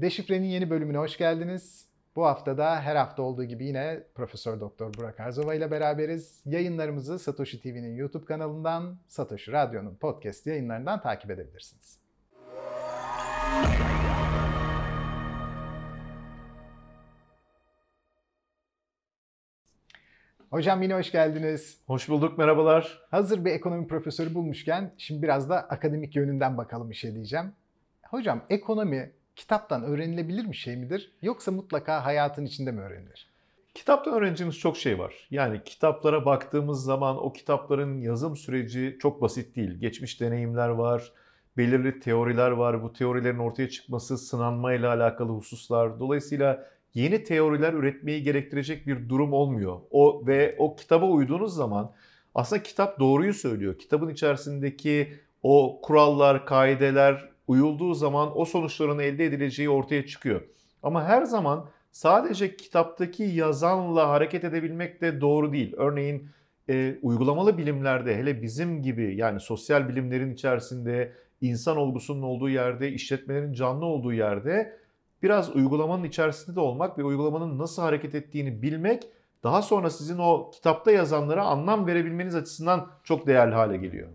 Deşifre'nin yeni bölümüne hoş geldiniz. Bu hafta da her hafta olduğu gibi yine Profesör Doktor Burak Arzova ile beraberiz. Yayınlarımızı Satoshi TV'nin YouTube kanalından, Satoshi Radyo'nun podcast yayınlarından takip edebilirsiniz. Hocam yine hoş geldiniz. Hoş bulduk, merhabalar. Hazır bir ekonomi profesörü bulmuşken şimdi biraz da akademik yönünden bakalım işe diyeceğim. Hocam ekonomi kitaptan öğrenilebilir bir şey midir yoksa mutlaka hayatın içinde mi öğrenilir? Kitaptan öğreneceğimiz çok şey var. Yani kitaplara baktığımız zaman o kitapların yazım süreci çok basit değil. Geçmiş deneyimler var, belirli teoriler var. Bu teorilerin ortaya çıkması sınanmayla alakalı hususlar. Dolayısıyla yeni teoriler üretmeyi gerektirecek bir durum olmuyor. O ve o kitaba uyduğunuz zaman aslında kitap doğruyu söylüyor. Kitabın içerisindeki o kurallar, kaideler uyulduğu zaman o sonuçların elde edileceği ortaya çıkıyor. Ama her zaman sadece kitaptaki yazanla hareket edebilmek de doğru değil. Örneğin e, uygulamalı bilimlerde hele bizim gibi yani sosyal bilimlerin içerisinde insan olgusunun olduğu yerde, işletmelerin canlı olduğu yerde biraz uygulamanın içerisinde de olmak ve uygulamanın nasıl hareket ettiğini bilmek daha sonra sizin o kitapta yazanlara anlam verebilmeniz açısından çok değerli hale geliyor.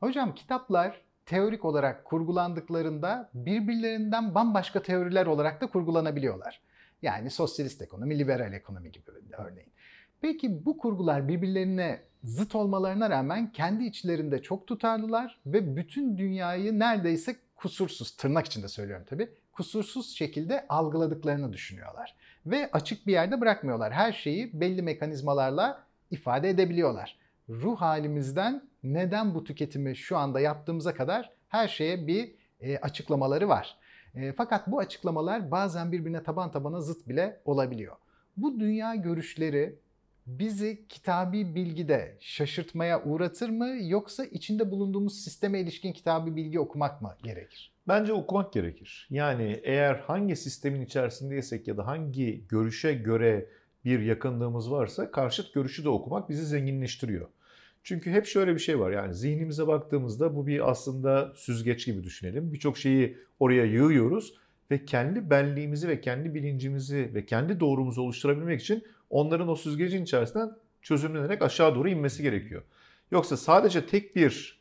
Hocam kitaplar teorik olarak kurgulandıklarında birbirlerinden bambaşka teoriler olarak da kurgulanabiliyorlar. Yani sosyalist ekonomi, liberal ekonomi gibi örneğin. Peki bu kurgular birbirlerine zıt olmalarına rağmen kendi içlerinde çok tutarlılar ve bütün dünyayı neredeyse kusursuz, tırnak içinde söylüyorum tabii, kusursuz şekilde algıladıklarını düşünüyorlar. Ve açık bir yerde bırakmıyorlar. Her şeyi belli mekanizmalarla ifade edebiliyorlar. Ruh halimizden neden bu tüketimi şu anda yaptığımıza kadar her şeye bir e, açıklamaları var. E, fakat bu açıklamalar bazen birbirine taban tabana zıt bile olabiliyor. Bu dünya görüşleri bizi kitabi bilgide şaşırtmaya uğratır mı yoksa içinde bulunduğumuz sisteme ilişkin kitabi bilgi okumak mı gerekir? Bence okumak gerekir. Yani eğer hangi sistemin içerisindeysek ya da hangi görüşe göre bir yakınlığımız varsa karşıt görüşü de okumak bizi zenginleştiriyor. Çünkü hep şöyle bir şey var yani zihnimize baktığımızda bu bir aslında süzgeç gibi düşünelim. Birçok şeyi oraya yığıyoruz ve kendi benliğimizi ve kendi bilincimizi ve kendi doğrumuzu oluşturabilmek için onların o süzgecin içerisinden çözümlenerek aşağı doğru inmesi gerekiyor. Yoksa sadece tek bir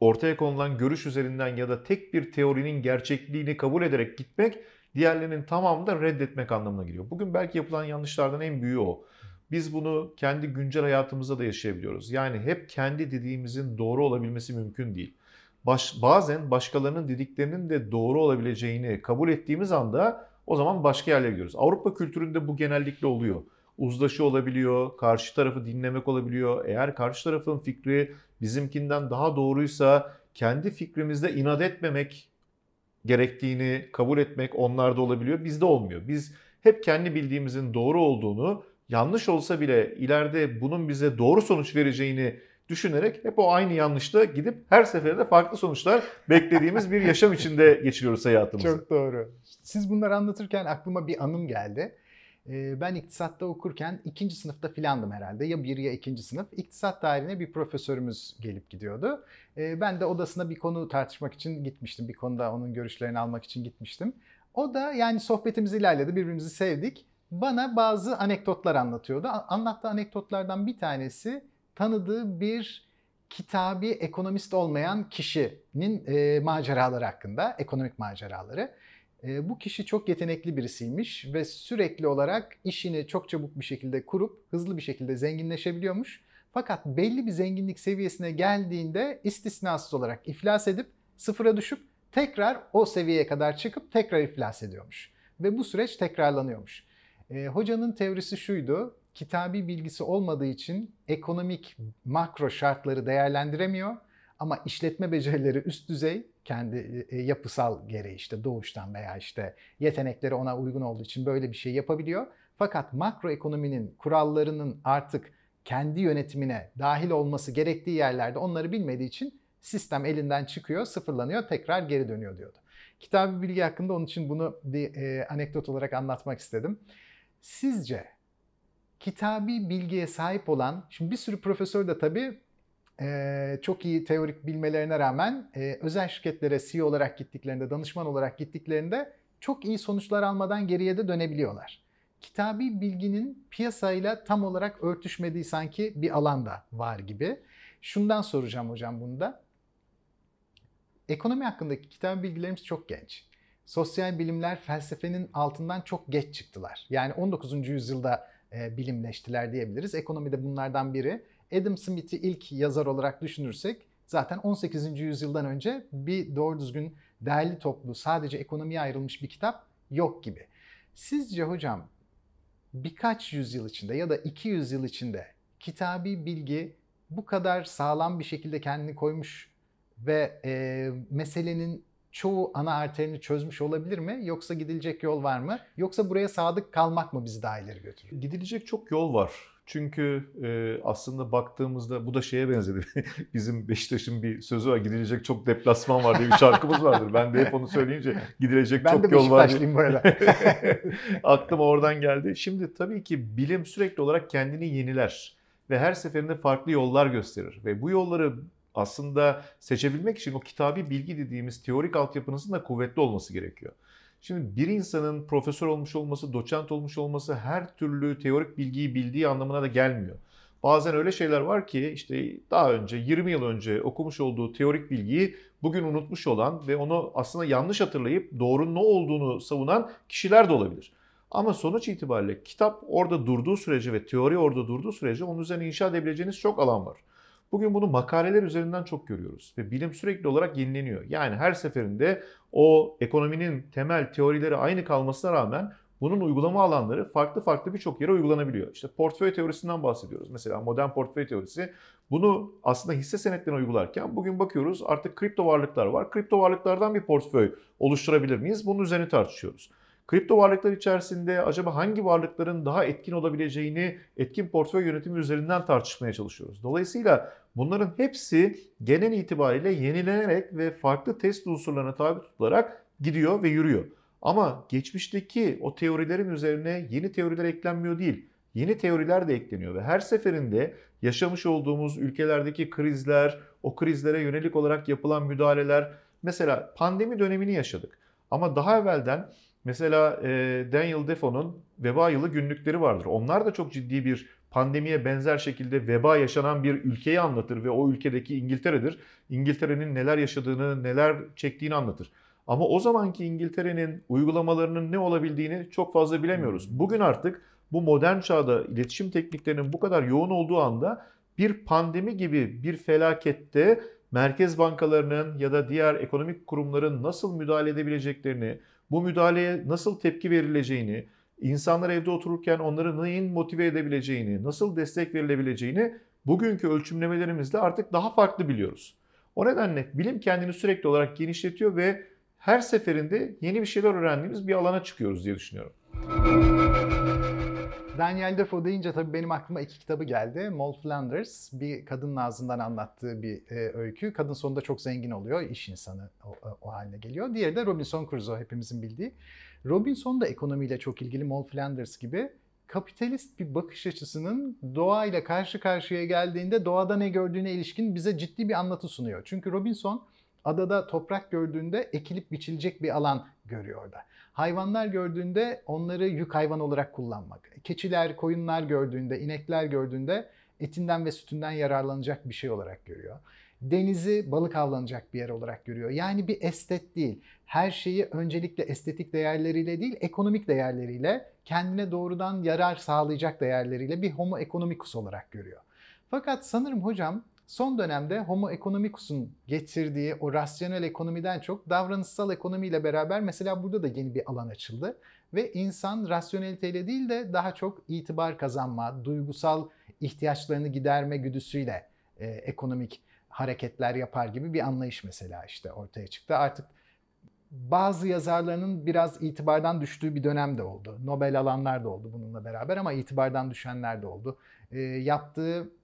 ortaya konulan görüş üzerinden ya da tek bir teorinin gerçekliğini kabul ederek gitmek diğerlerinin tamamını da reddetmek anlamına geliyor. Bugün belki yapılan yanlışlardan en büyüğü o. Biz bunu kendi güncel hayatımızda da yaşayabiliyoruz. Yani hep kendi dediğimizin doğru olabilmesi mümkün değil. Baş, bazen başkalarının dediklerinin de doğru olabileceğini kabul ettiğimiz anda o zaman başka yerlere gidiyoruz. Avrupa kültüründe bu genellikle oluyor. Uzlaşı olabiliyor, karşı tarafı dinlemek olabiliyor. Eğer karşı tarafın fikri bizimkinden daha doğruysa kendi fikrimizde inat etmemek gerektiğini kabul etmek onlarda olabiliyor. Bizde olmuyor. Biz hep kendi bildiğimizin doğru olduğunu yanlış olsa bile ileride bunun bize doğru sonuç vereceğini düşünerek hep o aynı yanlışta gidip her seferinde farklı sonuçlar beklediğimiz bir yaşam içinde geçiriyoruz hayatımızı. Çok doğru. Siz bunları anlatırken aklıma bir anım geldi. Ee, ben iktisatta okurken ikinci sınıfta filandım herhalde. Ya bir ya ikinci sınıf. İktisat tarihine bir profesörümüz gelip gidiyordu. Ee, ben de odasına bir konu tartışmak için gitmiştim. Bir konuda onun görüşlerini almak için gitmiştim. O da yani sohbetimiz ilerledi. Birbirimizi sevdik bana bazı anekdotlar anlatıyordu. Anlattığı anekdotlardan bir tanesi tanıdığı bir kitabi ekonomist olmayan kişinin e, maceraları hakkında, ekonomik maceraları. E, bu kişi çok yetenekli birisiymiş ve sürekli olarak işini çok çabuk bir şekilde kurup hızlı bir şekilde zenginleşebiliyormuş. Fakat belli bir zenginlik seviyesine geldiğinde istisnasız olarak iflas edip sıfıra düşüp tekrar o seviyeye kadar çıkıp tekrar iflas ediyormuş. Ve bu süreç tekrarlanıyormuş. E, hocanın teorisi şuydu. Kitabi bilgisi olmadığı için ekonomik makro şartları değerlendiremiyor ama işletme becerileri üst düzey kendi e, yapısal gereği işte doğuştan veya işte yetenekleri ona uygun olduğu için böyle bir şey yapabiliyor. Fakat makro ekonominin kurallarının artık kendi yönetimine dahil olması gerektiği yerlerde onları bilmediği için sistem elinden çıkıyor, sıfırlanıyor, tekrar geri dönüyor diyordu. Kitabi bilgi hakkında onun için bunu bir e, anekdot olarak anlatmak istedim. Sizce kitabi bilgiye sahip olan, şimdi bir sürü profesör de tabii e, çok iyi teorik bilmelerine rağmen e, özel şirketlere CEO olarak gittiklerinde, danışman olarak gittiklerinde çok iyi sonuçlar almadan geriye de dönebiliyorlar. Kitabi bilginin piyasayla tam olarak örtüşmediği sanki bir alanda var gibi. Şundan soracağım hocam bunda. Ekonomi hakkındaki kitabi bilgilerimiz çok genç. Sosyal bilimler felsefenin altından çok geç çıktılar. Yani 19. yüzyılda e, bilimleştiler diyebiliriz. Ekonomi de bunlardan biri. Adam Smith'i ilk yazar olarak düşünürsek zaten 18. yüzyıldan önce bir doğru düzgün değerli toplu sadece ekonomiye ayrılmış bir kitap yok gibi. Sizce hocam birkaç yüzyıl içinde ya da 200 yıl içinde kitabi bilgi bu kadar sağlam bir şekilde kendini koymuş ve e, meselenin çoğu ana arterini çözmüş olabilir mi? Yoksa gidilecek yol var mı? Yoksa buraya sadık kalmak mı bizi daha ileri götürüyor? Gidilecek çok yol var. Çünkü e, aslında baktığımızda bu da şeye benzedi. Bizim Beşiktaş'ın bir sözü var. Gidilecek çok deplasman var diye bir şarkımız vardır. Ben de hep onu söyleyince gidilecek ben çok yol var. Ben de bu arada. Aklıma oradan geldi. Şimdi tabii ki bilim sürekli olarak kendini yeniler ve her seferinde farklı yollar gösterir ve bu yolları aslında seçebilmek için o kitabi bilgi dediğimiz teorik altyapınızın da kuvvetli olması gerekiyor. Şimdi bir insanın profesör olmuş olması, doçent olmuş olması her türlü teorik bilgiyi bildiği anlamına da gelmiyor. Bazen öyle şeyler var ki işte daha önce 20 yıl önce okumuş olduğu teorik bilgiyi bugün unutmuş olan ve onu aslında yanlış hatırlayıp doğru ne olduğunu savunan kişiler de olabilir. Ama sonuç itibariyle kitap orada durduğu sürece ve teori orada durduğu sürece onun üzerine inşa edebileceğiniz çok alan var. Bugün bunu makaleler üzerinden çok görüyoruz ve bilim sürekli olarak yenileniyor. Yani her seferinde o ekonominin temel teorileri aynı kalmasına rağmen bunun uygulama alanları farklı farklı birçok yere uygulanabiliyor. İşte portföy teorisinden bahsediyoruz. Mesela modern portföy teorisi bunu aslında hisse senetlerine uygularken bugün bakıyoruz artık kripto varlıklar var. Kripto varlıklardan bir portföy oluşturabilir miyiz? Bunun üzerine tartışıyoruz. Kripto varlıklar içerisinde acaba hangi varlıkların daha etkin olabileceğini etkin portföy yönetimi üzerinden tartışmaya çalışıyoruz. Dolayısıyla bunların hepsi genel itibariyle yenilenerek ve farklı test unsurlarına tabi tutularak gidiyor ve yürüyor. Ama geçmişteki o teorilerin üzerine yeni teoriler eklenmiyor değil. Yeni teoriler de ekleniyor ve her seferinde yaşamış olduğumuz ülkelerdeki krizler, o krizlere yönelik olarak yapılan müdahaleler, mesela pandemi dönemini yaşadık. Ama daha evvelden Mesela e, Daniel Defoe'nun veba yılı günlükleri vardır. Onlar da çok ciddi bir pandemiye benzer şekilde veba yaşanan bir ülkeyi anlatır ve o ülkedeki İngiltere'dir. İngiltere'nin neler yaşadığını, neler çektiğini anlatır. Ama o zamanki İngiltere'nin uygulamalarının ne olabildiğini çok fazla bilemiyoruz. Hmm. Bugün artık bu modern çağda iletişim tekniklerinin bu kadar yoğun olduğu anda bir pandemi gibi bir felakette merkez bankalarının ya da diğer ekonomik kurumların nasıl müdahale edebileceklerini, bu müdahaleye nasıl tepki verileceğini, insanlar evde otururken onları neyin motive edebileceğini, nasıl destek verilebileceğini bugünkü ölçümlemelerimizde artık daha farklı biliyoruz. O nedenle bilim kendini sürekli olarak genişletiyor ve her seferinde yeni bir şeyler öğrendiğimiz bir alana çıkıyoruz diye düşünüyorum. Daniel Defoe deyince tabii benim aklıma iki kitabı geldi. Moll Flanders bir kadının ağzından anlattığı bir e, öykü. Kadın sonunda çok zengin oluyor, iş insanı o, o haline geliyor. Diğeri de Robinson Crusoe hepimizin bildiği. Robinson da ekonomiyle çok ilgili Moll Flanders gibi kapitalist bir bakış açısının doğayla karşı karşıya geldiğinde doğada ne gördüğüne ilişkin bize ciddi bir anlatı sunuyor. Çünkü Robinson adada toprak gördüğünde ekilip biçilecek bir alan görüyor orada. Hayvanlar gördüğünde onları yük hayvan olarak kullanmak. Keçiler, koyunlar gördüğünde, inekler gördüğünde etinden ve sütünden yararlanacak bir şey olarak görüyor. Denizi balık avlanacak bir yer olarak görüyor. Yani bir estet değil. Her şeyi öncelikle estetik değerleriyle değil, ekonomik değerleriyle, kendine doğrudan yarar sağlayacak değerleriyle bir homo economicus olarak görüyor. Fakat sanırım hocam Son dönemde Homo economicus'un getirdiği o rasyonel ekonomiden çok davranışsal ekonomiyle beraber mesela burada da yeni bir alan açıldı. Ve insan rasyoneliteyle değil de daha çok itibar kazanma, duygusal ihtiyaçlarını giderme güdüsüyle e, ekonomik hareketler yapar gibi bir anlayış mesela işte ortaya çıktı. Artık bazı yazarlarının biraz itibardan düştüğü bir dönem de oldu. Nobel alanlar da oldu bununla beraber ama itibardan düşenler de oldu. E, yaptığı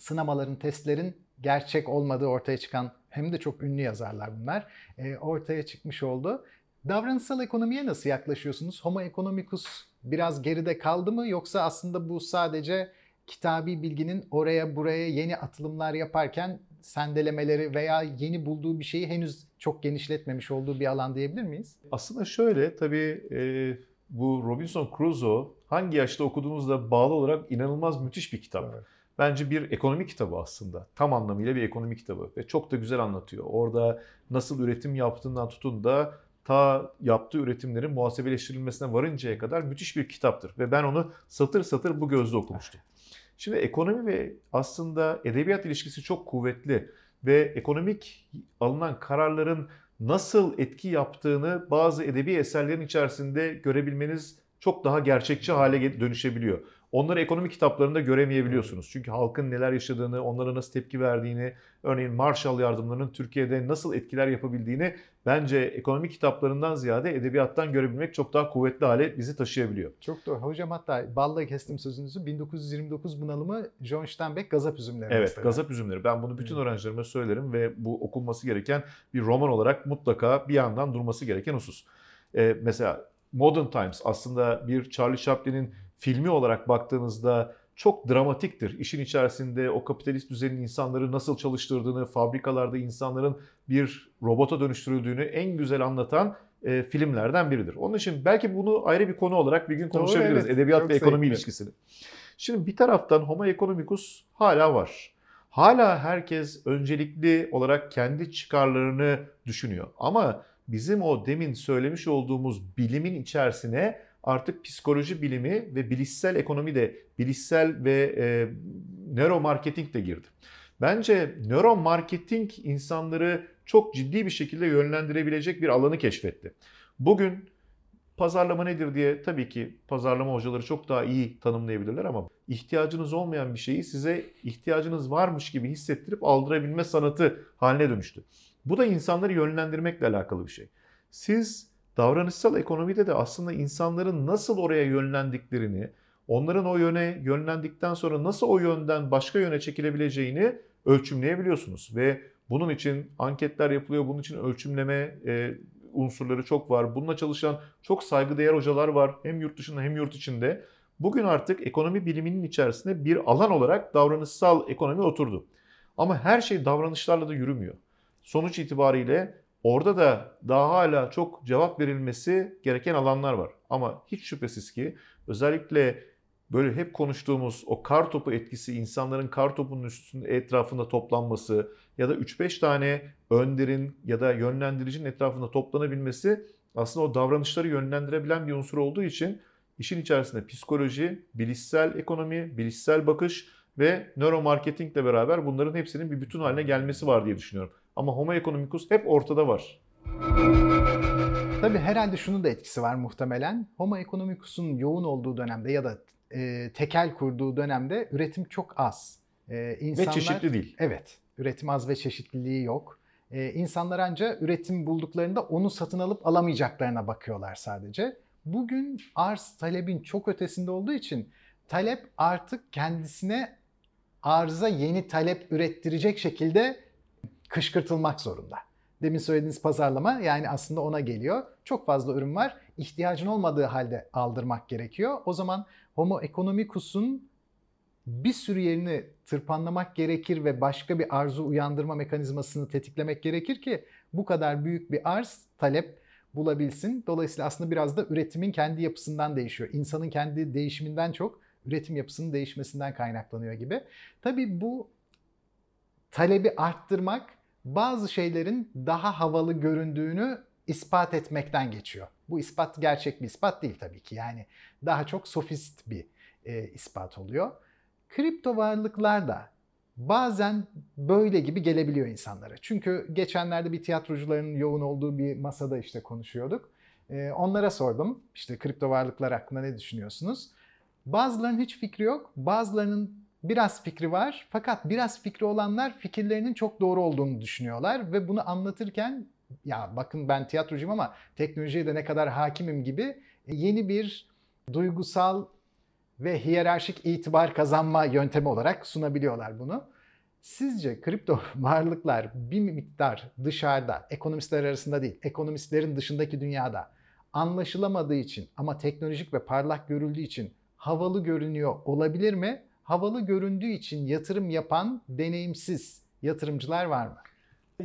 sınamaların, testlerin gerçek olmadığı ortaya çıkan hem de çok ünlü yazarlar bunlar e, ortaya çıkmış oldu. Davranışsal ekonomiye nasıl yaklaşıyorsunuz? Homo economicus biraz geride kaldı mı yoksa aslında bu sadece kitabi bilginin oraya buraya yeni atılımlar yaparken sendelemeleri veya yeni bulduğu bir şeyi henüz çok genişletmemiş olduğu bir alan diyebilir miyiz? Aslında şöyle tabii e, bu Robinson Crusoe hangi yaşta okuduğunuzda bağlı olarak inanılmaz müthiş bir kitap. Evet. Bence bir ekonomi kitabı aslında. Tam anlamıyla bir ekonomi kitabı ve çok da güzel anlatıyor. Orada nasıl üretim yaptığından tutun da ta yaptığı üretimlerin muhasebeleştirilmesine varıncaya kadar müthiş bir kitaptır. Ve ben onu satır satır bu gözle okumuştum. Şimdi ekonomi ve aslında edebiyat ilişkisi çok kuvvetli ve ekonomik alınan kararların nasıl etki yaptığını bazı edebi eserlerin içerisinde görebilmeniz çok daha gerçekçi hale dönüşebiliyor. Onları ekonomi kitaplarında göremeyebiliyorsunuz. Çünkü halkın neler yaşadığını, onlara nasıl tepki verdiğini, örneğin Marshall yardımlarının Türkiye'de nasıl etkiler yapabildiğini bence ekonomi kitaplarından ziyade edebiyattan görebilmek çok daha kuvvetli hale bizi taşıyabiliyor. Çok doğru. Hocam hatta balla kestim sözünüzü. 1929 bunalımı John Steinbeck Gazap Üzümleri. Evet, mesela. Gazap Üzümleri. Ben bunu bütün öğrencilerime söylerim ve bu okunması gereken bir roman olarak mutlaka bir yandan durması gereken husus. Ee, mesela Modern Times aslında bir Charlie Chaplin'in filmi olarak baktığınızda çok dramatiktir. İşin içerisinde o kapitalist düzenin insanları nasıl çalıştırdığını, fabrikalarda insanların bir robota dönüştürüldüğünü en güzel anlatan e, filmlerden biridir. Onun için belki bunu ayrı bir konu olarak bir gün Doğru, konuşabiliriz. evet. Edebiyat Çok ve ekonomi zevkli. ilişkisini. Şimdi bir taraftan Homo economicus hala var. Hala herkes öncelikli olarak kendi çıkarlarını düşünüyor. Ama bizim o demin söylemiş olduğumuz bilimin içerisine artık psikoloji bilimi ve bilişsel ekonomi de, bilişsel ve e, nöromarketing de girdi. Bence nöromarketing insanları çok ciddi bir şekilde yönlendirebilecek bir alanı keşfetti. Bugün pazarlama nedir diye tabii ki pazarlama hocaları çok daha iyi tanımlayabilirler ama ihtiyacınız olmayan bir şeyi size ihtiyacınız varmış gibi hissettirip aldırabilme sanatı haline dönüştü. Bu da insanları yönlendirmekle alakalı bir şey. Siz davranışsal ekonomide de aslında insanların nasıl oraya yönlendiklerini, onların o yöne yönlendikten sonra nasıl o yönden başka yöne çekilebileceğini ölçümleyebiliyorsunuz ve bunun için anketler yapılıyor, bunun için ölçümleme e, unsurları çok var. Bununla çalışan çok saygıdeğer hocalar var hem yurt dışında hem yurt içinde. Bugün artık ekonomi biliminin içerisinde bir alan olarak davranışsal ekonomi oturdu. Ama her şey davranışlarla da yürümüyor. Sonuç itibariyle orada da daha hala çok cevap verilmesi gereken alanlar var. Ama hiç şüphesiz ki özellikle böyle hep konuştuğumuz o kar topu etkisi, insanların kar topunun üstünde etrafında toplanması ya da 3-5 tane önderin ya da yönlendiricinin etrafında toplanabilmesi aslında o davranışları yönlendirebilen bir unsur olduğu için işin içerisinde psikoloji, bilişsel ekonomi, bilişsel bakış ve nöromarketingle beraber bunların hepsinin bir bütün haline gelmesi var diye düşünüyorum. Ama homo economicus hep ortada var. Tabii herhalde şunun da etkisi var muhtemelen. Homo economicus'un yoğun olduğu dönemde ya da e, tekel kurduğu dönemde üretim çok az. E, insanlar, Ve çeşitli değil. Evet, üretim az ve çeşitliliği yok. E, insanlar anca üretim bulduklarında onu satın alıp alamayacaklarına bakıyorlar sadece. Bugün arz talebin çok ötesinde olduğu için talep artık kendisine arıza yeni talep ürettirecek şekilde kışkırtılmak zorunda. Demin söylediğiniz pazarlama yani aslında ona geliyor. Çok fazla ürün var. İhtiyacın olmadığı halde aldırmak gerekiyor. O zaman Homo economicus'un bir sürü yerini tırpanlamak gerekir ve başka bir arzu uyandırma mekanizmasını tetiklemek gerekir ki bu kadar büyük bir arz talep bulabilsin. Dolayısıyla aslında biraz da üretimin kendi yapısından değişiyor. İnsanın kendi değişiminden çok üretim yapısının değişmesinden kaynaklanıyor gibi. Tabii bu talebi arttırmak bazı şeylerin daha havalı göründüğünü ispat etmekten geçiyor. Bu ispat gerçek bir ispat değil tabii ki. Yani daha çok sofist bir e, ispat oluyor. Kripto varlıklar da bazen böyle gibi gelebiliyor insanlara. Çünkü geçenlerde bir tiyatrocuların yoğun olduğu bir masada işte konuşuyorduk. E, onlara sordum işte kripto varlıklar hakkında ne düşünüyorsunuz? Bazılarının hiç fikri yok, bazılarının biraz fikri var. Fakat biraz fikri olanlar fikirlerinin çok doğru olduğunu düşünüyorlar ve bunu anlatırken ya bakın ben tiyatrocuyum ama teknolojiye de ne kadar hakimim gibi yeni bir duygusal ve hiyerarşik itibar kazanma yöntemi olarak sunabiliyorlar bunu. Sizce kripto varlıklar bir miktar dışarıda, ekonomistler arasında değil, ekonomistlerin dışındaki dünyada anlaşılamadığı için ama teknolojik ve parlak görüldüğü için havalı görünüyor olabilir mi? Havalı göründüğü için yatırım yapan deneyimsiz yatırımcılar var mı?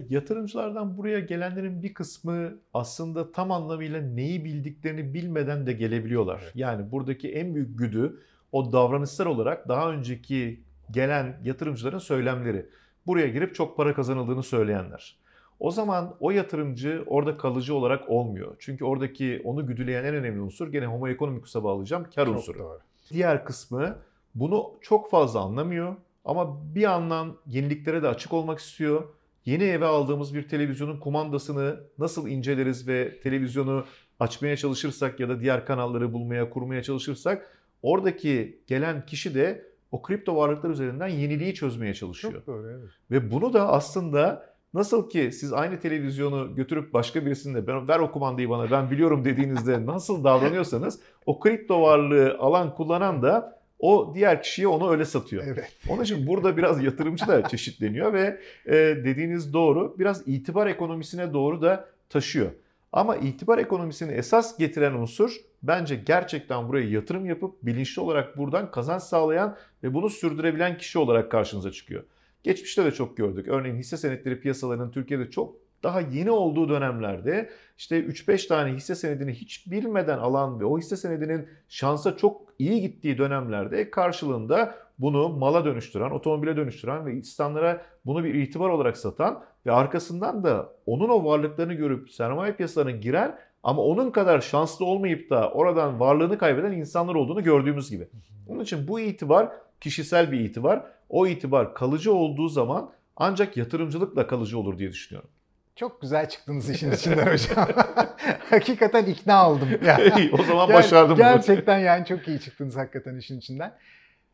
Yatırımcılardan buraya gelenlerin bir kısmı aslında tam anlamıyla neyi bildiklerini bilmeden de gelebiliyorlar. Evet. Yani buradaki en büyük güdü o davranışsal olarak daha önceki gelen yatırımcıların söylemleri. Buraya girip çok para kazanıldığını söyleyenler. O zaman o yatırımcı orada kalıcı olarak olmuyor. Çünkü oradaki onu güdüleyen en önemli unsur gene homo economicus'a bağlayacağım kar Çok unsuru. doğru. Diğer kısmı bunu çok fazla anlamıyor ama bir yandan yeniliklere de açık olmak istiyor. Yeni eve aldığımız bir televizyonun kumandasını nasıl inceleriz ve televizyonu açmaya çalışırsak ya da diğer kanalları bulmaya, kurmaya çalışırsak oradaki gelen kişi de o kripto varlıklar üzerinden yeniliği çözmeye çalışıyor. Çok doğru evet. Ve bunu da aslında nasıl ki siz aynı televizyonu götürüp başka birisinde ben, ver o kumandayı bana ben biliyorum dediğinizde nasıl davranıyorsanız o kripto varlığı alan kullanan da o diğer kişiye onu öyle satıyor. Evet. Onun için burada biraz yatırımcı da çeşitleniyor ve e, dediğiniz doğru biraz itibar ekonomisine doğru da taşıyor. Ama itibar ekonomisini esas getiren unsur bence gerçekten buraya yatırım yapıp bilinçli olarak buradan kazanç sağlayan ve bunu sürdürebilen kişi olarak karşınıza çıkıyor. Geçmişte de çok gördük. Örneğin hisse senetleri piyasalarının Türkiye'de çok daha yeni olduğu dönemlerde işte 3-5 tane hisse senedini hiç bilmeden alan ve o hisse senedinin şansa çok iyi gittiği dönemlerde karşılığında bunu mala dönüştüren, otomobile dönüştüren ve insanlara bunu bir itibar olarak satan ve arkasından da onun o varlıklarını görüp sermaye piyasalarına giren ama onun kadar şanslı olmayıp da oradan varlığını kaybeden insanlar olduğunu gördüğümüz gibi. Onun için bu itibar kişisel bir itibar. O itibar kalıcı olduğu zaman ancak yatırımcılıkla kalıcı olur diye düşünüyorum. Çok güzel çıktınız işin içinden hocam. Hakikaten ikna oldum. Yani. o zaman Ger- başardım bunu. Gerçekten yani çok iyi çıktınız hakikaten işin içinden.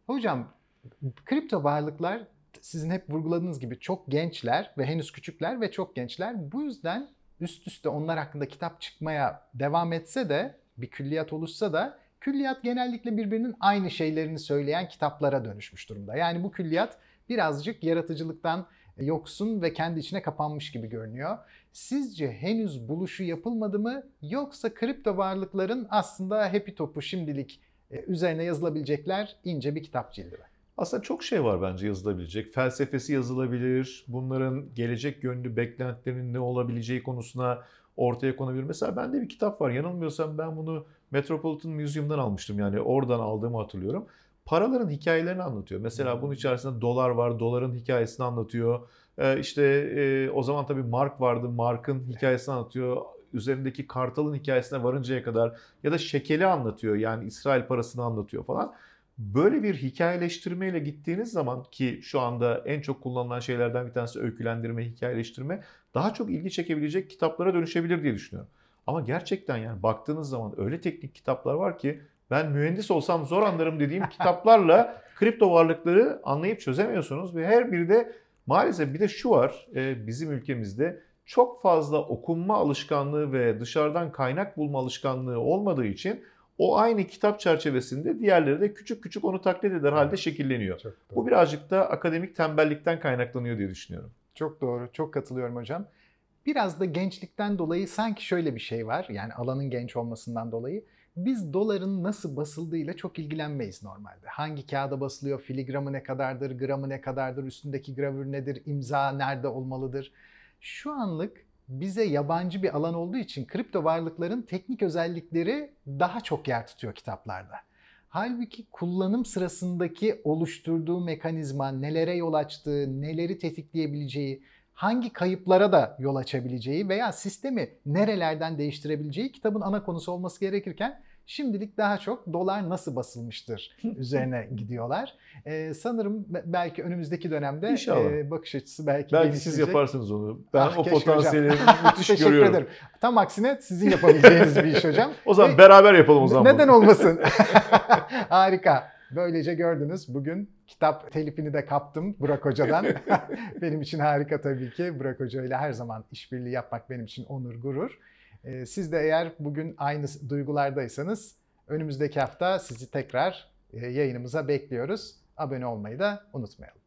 Hocam kripto varlıklar sizin hep vurguladığınız gibi çok gençler ve henüz küçükler ve çok gençler. Bu yüzden üst üste onlar hakkında kitap çıkmaya devam etse de bir külliyat oluşsa da külliyat genellikle birbirinin aynı şeylerini söyleyen kitaplara dönüşmüş durumda. Yani bu külliyat birazcık yaratıcılıktan yoksun ve kendi içine kapanmış gibi görünüyor. Sizce henüz buluşu yapılmadı mı yoksa kripto varlıkların aslında happy topu şimdilik e, üzerine yazılabilecekler ince bir kitap cildi mi? Aslında çok şey var bence yazılabilecek. Felsefesi yazılabilir. Bunların gelecek yönlü beklentilerinin ne olabileceği konusuna ortaya konabilir. Mesela bende bir kitap var. Yanılmıyorsam ben bunu Metropolitan Museum'dan almıştım. Yani oradan aldığımı hatırlıyorum. Paraların hikayelerini anlatıyor. Mesela bunun içerisinde dolar var. Doların hikayesini anlatıyor. Ee, işte e, o zaman tabii mark vardı. Mark'ın hikayesini anlatıyor. Üzerindeki kartalın hikayesine varıncaya kadar ya da şekeli anlatıyor. Yani İsrail parasını anlatıyor falan. Böyle bir hikayeleştirmeyle gittiğiniz zaman ki şu anda en çok kullanılan şeylerden bir tanesi öykülendirme, hikayeleştirme daha çok ilgi çekebilecek kitaplara dönüşebilir diye düşünüyorum. Ama gerçekten yani baktığınız zaman öyle teknik kitaplar var ki ben mühendis olsam zor anlarım dediğim kitaplarla kripto varlıkları anlayıp çözemiyorsunuz ve her biri de maalesef bir de şu var e, bizim ülkemizde çok fazla okunma alışkanlığı ve dışarıdan kaynak bulma alışkanlığı olmadığı için o aynı kitap çerçevesinde diğerleri de küçük küçük onu taklit eder halde şekilleniyor. Bu birazcık da akademik tembellikten kaynaklanıyor diye düşünüyorum. Çok doğru. Çok katılıyorum hocam. Biraz da gençlikten dolayı sanki şöyle bir şey var. Yani alanın genç olmasından dolayı. Biz doların nasıl basıldığıyla çok ilgilenmeyiz normalde. Hangi kağıda basılıyor, filigramı ne kadardır, gramı ne kadardır, üstündeki gravür nedir, imza nerede olmalıdır. Şu anlık bize yabancı bir alan olduğu için kripto varlıkların teknik özellikleri daha çok yer tutuyor kitaplarda. Halbuki kullanım sırasındaki oluşturduğu mekanizma, nelere yol açtığı, neleri tetikleyebileceği, hangi kayıplara da yol açabileceği veya sistemi nerelerden değiştirebileceği kitabın ana konusu olması gerekirken şimdilik daha çok dolar nasıl basılmıştır üzerine gidiyorlar. Ee, sanırım be- belki önümüzdeki dönemde İnşallah. e, bakış açısı belki Belki siz yaparsınız onu. Ben Ah, o keşke hocam. potansiyeli müthiş Teşekkür görüyorum. ederim. Tam aksine sizin yapabileceğiniz bir iş hocam. O zaman Ve- beraber yapalım o zaman. Neden bunu. olmasın? Harika. Böylece gördünüz bugün kitap telifini de kaptım Burak Hoca'dan. benim için harika tabii ki. Burak Hoca ile her zaman işbirliği yapmak benim için onur, gurur. Ee, Siz de eğer bugün aynı duygulardaysanız önümüzdeki hafta sizi tekrar e, yayınımıza bekliyoruz. Abone olmayı da unutmayalım.